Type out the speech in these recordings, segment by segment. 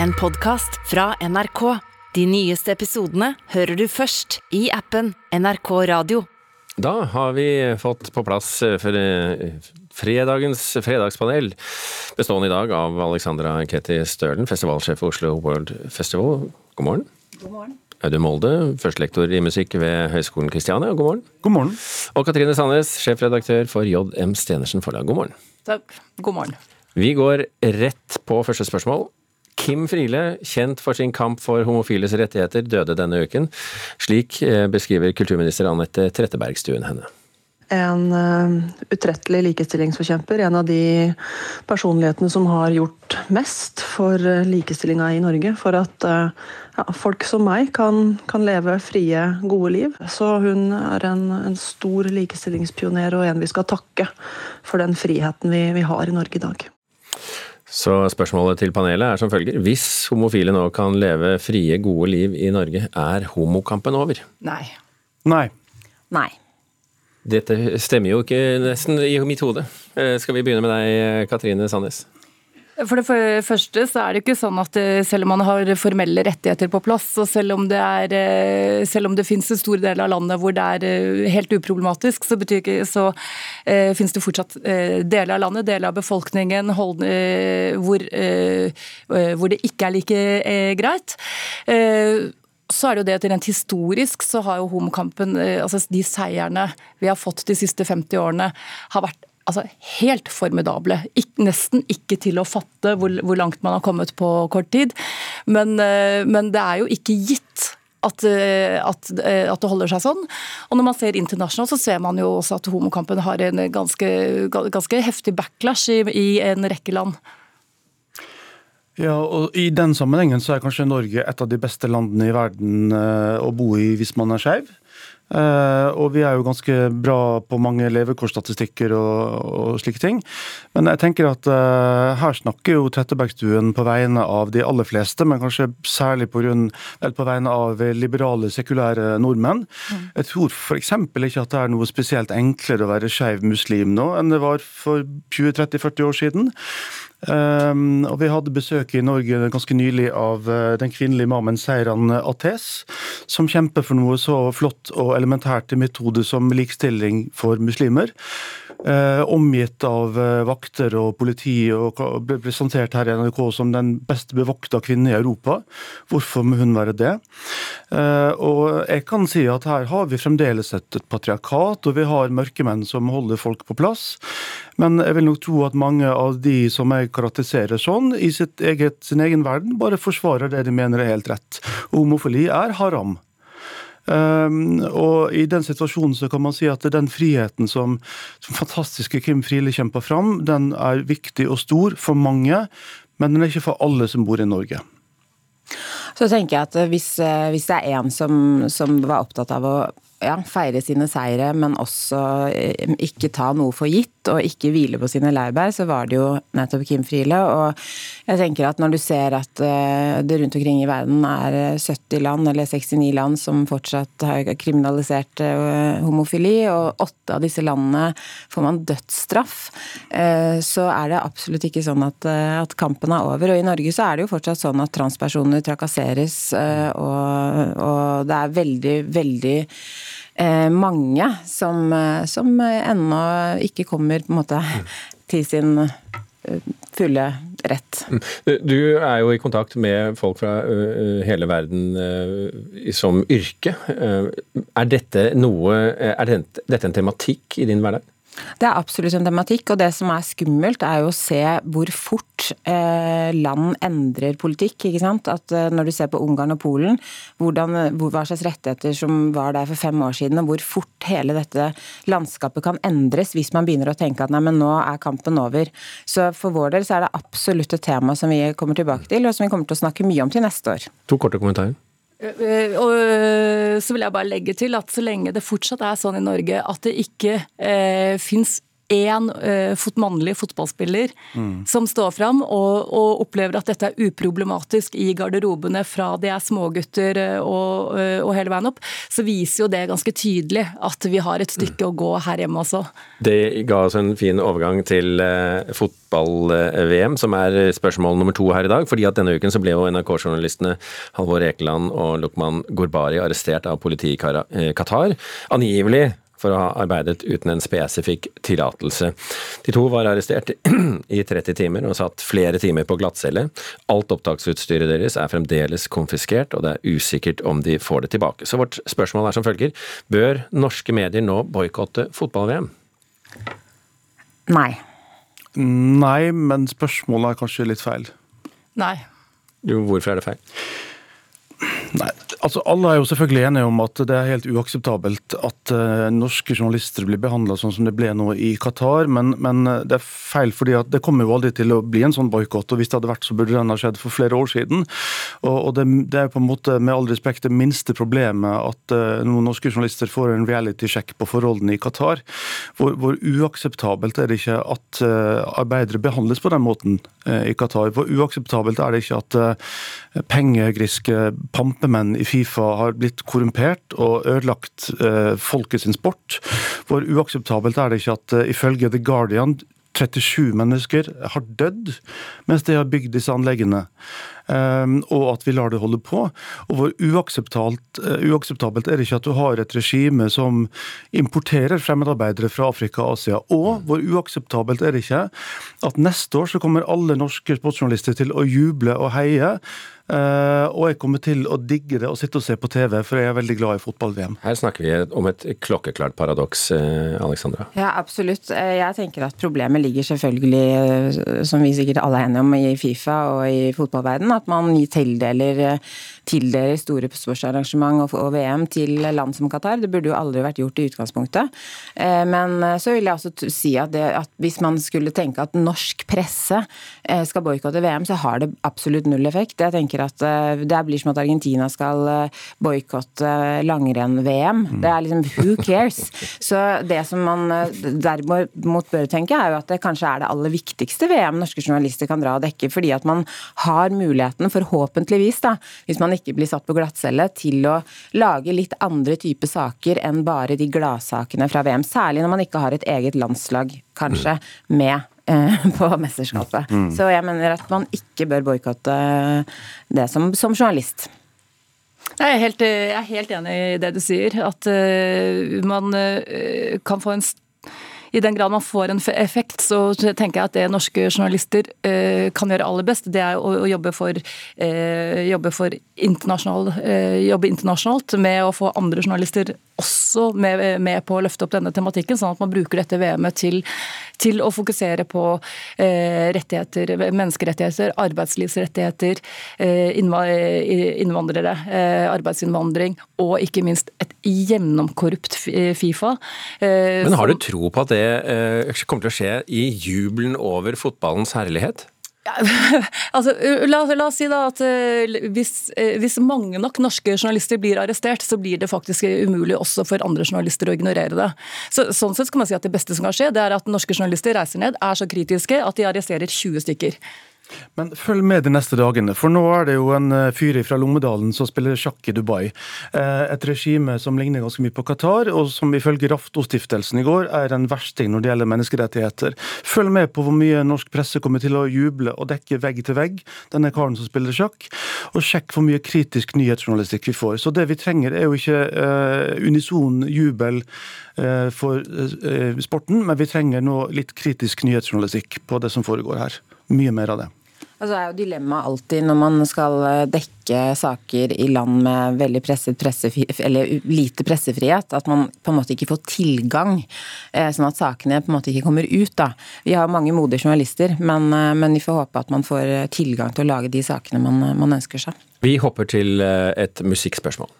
en podkast fra NRK. De nyeste episodene hører du først i appen NRK Radio. Da har vi fått på plass eh, for fredagens fredagspanel, bestående i dag av Alexandra Ketty Stølen, festivalsjef for Oslo World Festival. God morgen. God morgen. Audun Molde, førstelektor i musikk ved Høgskolen Kristiania. God morgen. God morgen. Og Katrine Sandnes, sjefredaktør for JM Stenersen Forlag. God morgen. Takk. God morgen. Vi går rett på første spørsmål. Kim Friele, kjent for sin kamp for homofiles rettigheter, døde denne uken. Slik eh, beskriver kulturminister Anette Trettebergstuen henne. En uh, utrettelig likestillingsforkjemper. En av de personlighetene som har gjort mest for uh, likestillinga i Norge. For at ja, folk som meg kan, kan, leve frie, gode liv. Så hun er en, en, stor likestillingspioner og en vi skal takke for den friheten vi, vi har i Norge i dag. Så spørsmålet til panelet er som følger. Hvis homofile nå kan leve frie, gode liv i Norge, er homokampen over? Nei. Nei. Nei. Dette stemmer jo ikke nesten i mitt hode. Eh, skal vi begynne med deg, Katrine Sandnes? For det første så er det ikke sånn at eh, selv om man har formelle rettigheter på plass, og selv om det, er, eh, selv om det finnes en stor del av landet hvor det er eh, helt uproblematisk, så, betyr så eh, finnes det fortsatt eh, deler av landet, deler av befolkningen hold, eh, hvor, hvor, det ikke er like greit. Så er det jo det at rent historisk så har jo homokampen, altså de seierne vi har fått de siste 50 årene, har vært altså, helt formidable. Ik nesten ikke til å fatte hvor, hvor, langt man har kommet på kort tid. Men, uh, men det er jo ikke gitt at, uh, at, uh, at, det holder seg sånn. Og når man ser internasjonalt, så ser man jo også at homokampen har en ganske, ganske heftig backlash i, i en rekke land. Ja, og I den sammenhengen så er kanskje Norge et av de beste landene i verden å bo i hvis man er skeiv. Uh, og vi er jo ganske bra på mange levekårsstatistikker og, og slike ting. Men jeg tenker at uh, her snakker jo Trettebergstuen på vegne av de aller fleste, men kanskje særlig på, grunn, på vegne av liberale, sekulære nordmenn. Mm. Jeg tror f.eks. ikke at det er noe spesielt enklere å være skeiv muslim nå enn det var for 20-30-40 år siden. Um, og Vi hadde besøk i Norge ganske nylig av uh, den kvinnelige imamen Seiran Ates, som kjemper for noe så flott og elementært i metode som likestilling for muslimer. Uh, omgitt av uh, vakter og politi og ble presentert her i NRK som den best bevokta kvinnen i Europa. Hvorfor må hun være det? og jeg kan si at her har vi fremdeles et, et patriarkat, og vi har mørkemenn som holder folk på plass. Men jeg vil nok tro at mange av de som jeg karakteriserer sånn, i eget, sin egen verden, bare forsvarer det de mener er helt rett. Homofili er haram. Um, og I den situasjonen så kan man si at den friheten som, som fantastiske Kim Friele kjemper fram, den er viktig og stor for mange, men den er ikke for alle som bor i Norge. Så tenker jeg at hvis, eh, hvis det er en som, som var opptatt av å ja, feire sine seire, men også eh, ikke ta noe for gitt og ikke hvile på sine laurbær, så var det jo nettopp Kim Friele. Og jeg tenker at når du ser at eh, det rundt omkring i verden er 70 land eller 69 land som fortsatt har kriminalisert eh, homofili, og åtte av disse landene får man dødsstraff, så er det absolutt ikke sånn at, kampen er over. Og i Norge så er det jo fortsatt sånn at transpersoner trakasseres, og, det er veldig, veldig Eh, mange som, eh, som ennå ikke kommer på en måte til sin eh, fulle rett. Mm. Du er jo i kontakt med folk fra hele verden som yrke. Er dette noe Er dette en tematikk i din hverdag? Det er absolutt en tematikk, og det som er skummelt er jo å se hvor fort eh, land endrer politikk. ikke sant? At eh, Når du ser på Ungarn og Polen, hvordan, hvor, hva slags rettigheter som var der for fem år siden, og hvor fort hele dette landskapet kan endres hvis man begynner å tenke at nei, men nå er kampen over. Så for vår del så er det absolutt et tema som vi kommer tilbake til, og som vi kommer til å snakke mye om til neste år. To korte kommentarer. Eh, og så vil jeg bare legge til at så lenge det fortsatt er sånn i Norge at det ikke eh, fins én uh, mannlig fotballspiller mm. som står fram og, og, opplever at dette er uproblematisk i garderobene fra de er smågutter og, og, hele veien opp, så viser jo det ganske tydelig at vi har et stykke mm. å gå her hjemme også. Det ga oss en fin overgang til uh, fotball-VM, som er spørsmål nummer to her i dag. fordi at denne uken så ble jo NRK-journalistene Halvor Ekeland og Lukman Gorbari arrestert av politiet i Qatar. Angivelig for å ha arbeidet uten en spesifikk tillatelse. De to var arrestert i 30 timer og satt flere timer på glattcelle. Alt opptaksutstyret deres er fremdeles konfiskert, og det er usikkert om de får det tilbake. Så vårt spørsmål er som følger, bør norske medier nå boikotte fotball-VM? Nei. Nei, men spørsmålet er kanskje litt feil. Nei. Jo, Hvorfor er det feil? Nei, altså Alle er jo selvfølgelig enige om at det er helt uakseptabelt at uh, norske journalister blir behandla sånn som det ble nå i Qatar, men, men, eh, det er feil fordi at det kommer jo aldri til å bli en sånn boikott. Hvis det hadde vært, så burde den ha skjedd for flere år siden. Og, og det, det, er på en måte med all respekt det minste problemet at uh, noen norske journalister får en reality-sjekk på forholdene i Qatar. Hvor, hvor, uakseptabelt er det ikke at uh, arbeidere behandles på den måten i Qatar? Hvor uakseptabelt er det ikke at pengegriske pampemenn i Fifa har blitt korrumpert og ødelagt eh, sin sport. Hvor uakseptabelt er det ikke at eh, ifølge The Guardian 37 mennesker har dødd mens de har bygd disse anleggene. Um, og at vi lar det holde på. Og hvor uakseptabelt, uh, uakseptabelt er det ikke at du har et regime som importerer fremmedarbeidere fra Afrika og Asia. Og hvor uakseptabelt er det ikke at neste år så kommer alle norske sportsjournalister til å juble og heie Uh, og jeg kommer til å digge det og sitte og se på TV, for jeg er veldig glad i fotball-VM. Her snakker vi om et klokkeklart paradoks, uh, Alexandra. Ja, absolutt. Eh, jeg tenker at problemet ligger selvfølgelig, som vi sikkert alle er enige om, i Fifa og i fotballverden, at man tildeler, tildeler store sportsarrangement og, VM til land som Qatar. Det burde jo aldri vært gjort i utgangspunktet. Uh, men så vil jeg også si at, det, at hvis man skulle tenke at norsk presse skal boikotte VM, så har det absolutt null effekt. Jeg tenker at eh, det blir som at Argentina skal eh, boikotte langrenn-VM. Det er liksom who cares? Så det som man eh, derimot bør tenke, er jo at det kanskje er det aller viktigste VM norske journalister kan dra og dekke, fordi at man har muligheten, forhåpentligvis, da, hvis man ikke blir satt på glattcelle, til å lage litt andre typer saker enn bare de gladsakene fra VM. Særlig når man ikke har et eget landslag, kanskje, med Eh, på mesterskapet. Mm. Så jeg mener at man ikke bør boikotte det som, som journalist. Jeg er, helt, jeg er, helt, enig i det du sier. At uh, man uh, kan få en i den grad man får en effekt, så tenker jeg at det norske journalister eh, kan gjøre aller best, det er å, jobbe for, eh, jobbe for internasjonal, eh, jobbe internasjonalt med å få andre journalister også med, med, på å løfte opp denne tematikken, sånn at man bruker dette VM-et til, til, å fokusere på rettigheter, menneskerettigheter, arbeidslivsrettigheter, innvandrere, arbeidsinnvandring og ikke minst et gjennomkorrupt Fifa. Men har du tro på at det eh, kommer til å skje i jubelen over fotballens herlighet? Altså, la, la, oss si da at uh, hvis, uh, hvis, mange nok norske journalister blir arrestert, så blir det faktisk umulig også for andre journalister å ignorere det. Så, sånn sett kan man si at Det beste som kan skje, det er at norske journalister reiser ned, er så kritiske at de arresterer 20 stykker. Men følg med de neste dagene, for nå er det jo en eh, fyr fra Lommedalen som spiller sjakk i Dubai. Eh, et regime som ligner ganske mye på Qatar, og som ifølge Raftostiftelsen i går er en versting når det gjelder menneskerettigheter. Følg med på hvor mye norsk presse kommer til å juble og dekke vegg til vegg denne karen som spiller sjakk, og sjekk hvor mye kritisk nyhetsjournalistikk vi får. Så det vi trenger er jo ikke uh, unison jubel uh, for uh, sporten, men vi trenger nå litt kritisk nyhetsjournalistikk på det som foregår her. Mye mer av det. Altså er jo dilemmaet alltid når man skal eh, dekke saker i land med veldig presset eller lite pressefrihet, at man på en måte ikke får tilgang, eh, sånn at sakene på en måte ikke kommer ut. da. Vi har mange modige journalister, men, eh, men, vi får håpe at man får tilgang til å lage de sakene man, man ønsker seg. Vi hopper til et musikkspørsmål.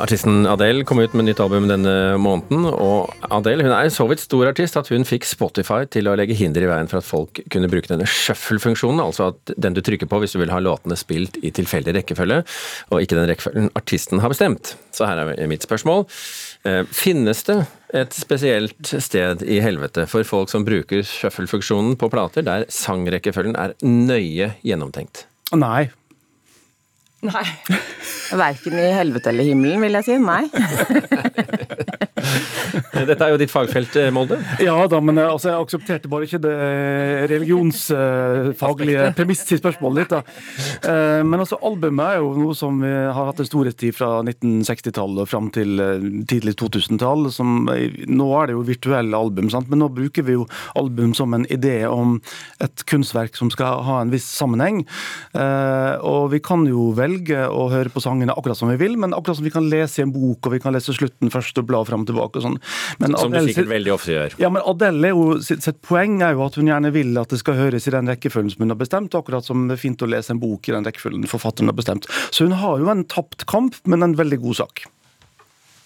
Artisten Adele kom ut med nytt album denne måneden, og Adele hun er så vidt stor artist at hun fikk Spotify til å legge hinder i veien for at folk kunne bruke denne shuffle-funksjonen, altså at den du trykker på hvis du vil ha låtene spilt i tilfeldig rekkefølge, og ikke den rekkefølgen artisten har bestemt. Så her er mitt spørsmål. Eh, finnes det et spesielt sted i helvete for folk som bruker shuffle-funksjonen på plater, der sangrekkefølgen er nøye gjennomtenkt? Nei. Nei. Verken i helvete eller himmelen, vil jeg si. Nei. Dette er jo ditt fagfelt, eh, Molde. Ja da, men eh, altså, jeg aksepterte bare ikke det eh, religionsfaglige premisset i spørsmålet ditt. da. Men altså, albumet er jo noe som vi har hatt en storhetstid fra 1960-tallet og fram til tidlig 2000-tall. Nå er det jo virtuelle album, sant? men nå bruker vi jo album som en idé om et kunstverk som skal ha en viss sammenheng. Og vi kan jo velge å høre på sangene akkurat som vi vil, men akkurat som vi kan lese i en bok, og vi kan lese slutten først og bla fram og tilbake og sånn. Men som Adele, du sikkert veldig ofte gjør. Ja, men Adele jo, sitt, sitt poeng er jo at hun gjerne vil at det skal høres i den rekkefølgen som hun har bestemt, akkurat som det er fint å lese en bok i den rekkefølgen forfatteren har bestemt. Så hun har jo en tapt kamp, men en veldig god sak.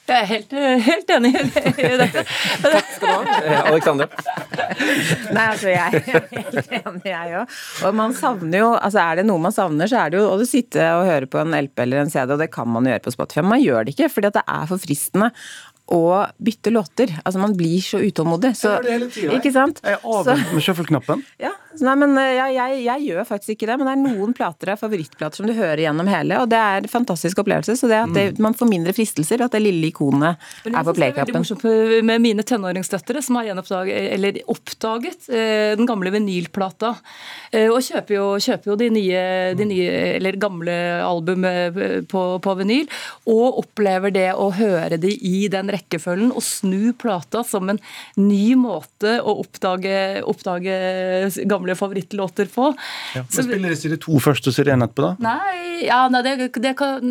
Jeg er helt, helt enig i dette. Takk skal du ha. Eh, Alexandra? Nei, altså jeg er helt enig, jeg òg. Og man savner jo Altså er det noe man savner, så er det jo å sitte og høre på en LP eller en CD, og det kan man gjøre på Spotify. Men man gjør det ikke, fordi det er for fristende å bytte låter. Altså Man blir så utålmodig. Så, jeg gjør det hele tida. Jeg er avvent med shuffle-knappen. Ja, Nei, men eh, jeg, jeg, jeg, gjør faktisk ikke det. Men det er noen plater er favorittplater som du hører gjennom hele, og det er en fantastisk opplevelse. Så det at det, mm. man får mindre fristelser, at det lille ikonet er på playcapen. Med mine tenåringsdøtre som har eller oppdaget, eh, den gamle vinylplata. Eh, og kjøper jo, kjøper jo de, nye, de nye, eller gamle album på, på vinyl. Og opplever det å høre de i den rekkefølgen, og snu plata som en ny måte å oppdage, oppdage gamle gamle favorittlåter på. Ja, men Spiller de de to først og side én etterpå, da? Nei, ja, nei det, det kan,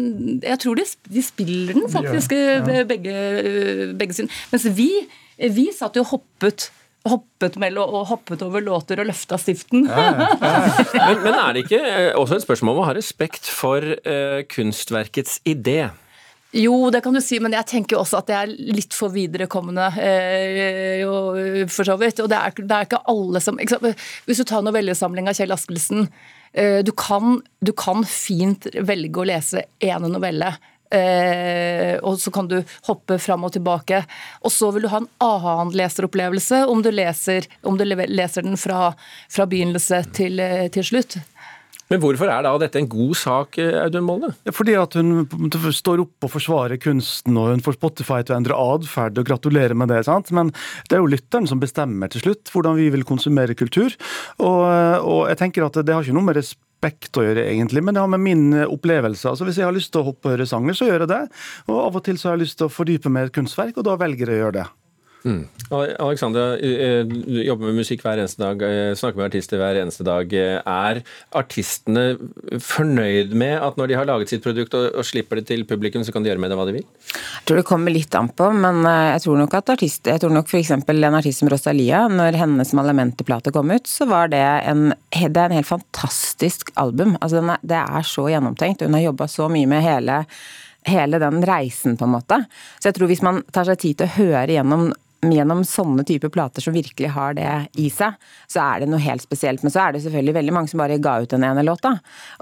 jeg tror de, de spiller den faktisk, ja, ja. begge, begge sine. Mens vi, vi satt jo hoppet hoppet mellom og hoppet over låter og løfta stiften. Ja, ja. men, men, er det ikke eh, også et spørsmål om å ha respekt for uh, kunstverkets idé? Jo, det kan du si, men jeg tenker jo også at det er litt for viderekommende. Eh, for så vidt. Og det er, det er ikke alle som Hvis du tar novellesamling av Kjell Askelsen, eh, du, kan, du, kan, fint velge å lese ene novelle. Eh, og så kan du hoppe fram og tilbake. Og så vil du ha en annen leseropplevelse om du leser, om du leser den fra, fra begynnelse til, eh, til slutt. Men hvorfor er da dette en god sak, eh, Audun Molde? Fordi at hun står opp og forsvarer kunsten, og hun får Spotify til å endre atferd, og gratulerer med det. sant? Men det er jo lytteren som bestemmer til slutt hvordan vi vil konsumere kultur. Og, og jeg tenker at det har ikke noe med respekt å gjøre, egentlig, men det har med min opplevelse. Altså Hvis jeg har lyst til å hoppe og høre sanger, så gjør jeg det. Og av og til så har jeg lyst til å fordype meg i et kunstverk, og da velger jeg å gjøre det. Mm. Alexandra, du jobber med musikk hver eneste dag, eh, snakker med artister hver eneste dag. Er artistene fornøyd med at når de har laget sitt produkt og, og slipper det til publikum, så kan de gjøre med det hva de vil? Jeg tror det kommer litt an på, men eh, jeg tror nok at artist, jeg tror nok f.eks. en artist som Rosalia, når hennes Malamente-plate kom ut, så var det en, det er en helt fantastisk album. Altså, det er så gjennomtenkt. Hun har jobba så mye med hele hele den reisen, på en måte. Så jeg tror hvis man tar seg tid til å høre gjennom gjennom sånne typer plater som virkelig har det i seg, så er det noe helt spesielt. Men så er det selvfølgelig veldig mange som bare ga ut den ene låta.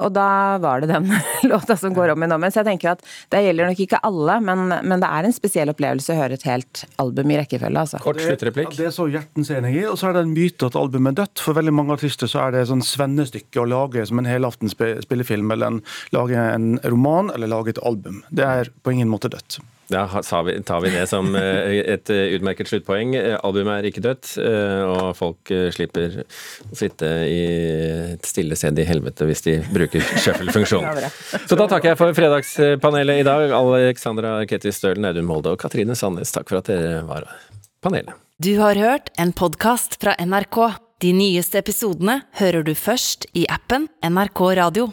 Og da var det den låta som går om i dommen. Så jeg tenker at det gjelder nok ikke alle, men, men, det er en spesiell opplevelse å høre et helt album i rekkefølge. Altså. Kort sluttreplikk. Det er så hjertens enig i. Og så er det en myte at albumet er dødt. For veldig mange artister så er det sånn svennestykke å lage som en helaftens spillefilm, eller en, lage en roman, eller lage et album. Det er på ingen måte dødt. Da tar vi det som eh, et eh, utmerket sluttpoeng. Eh, albumet er ikke dødt, og folk slipper å sitte i et stille sted i helvete hvis de bruker shuffle-funksjonen. Så da takker jeg for fredagspanelet i dag. Alexandra Ketty Stølen, Audun Molde og Katrine Sandnes, takk for at dere var panelet. Du har hørt en podkast fra NRK. De nyeste episodene hører du først i appen NRK Radio.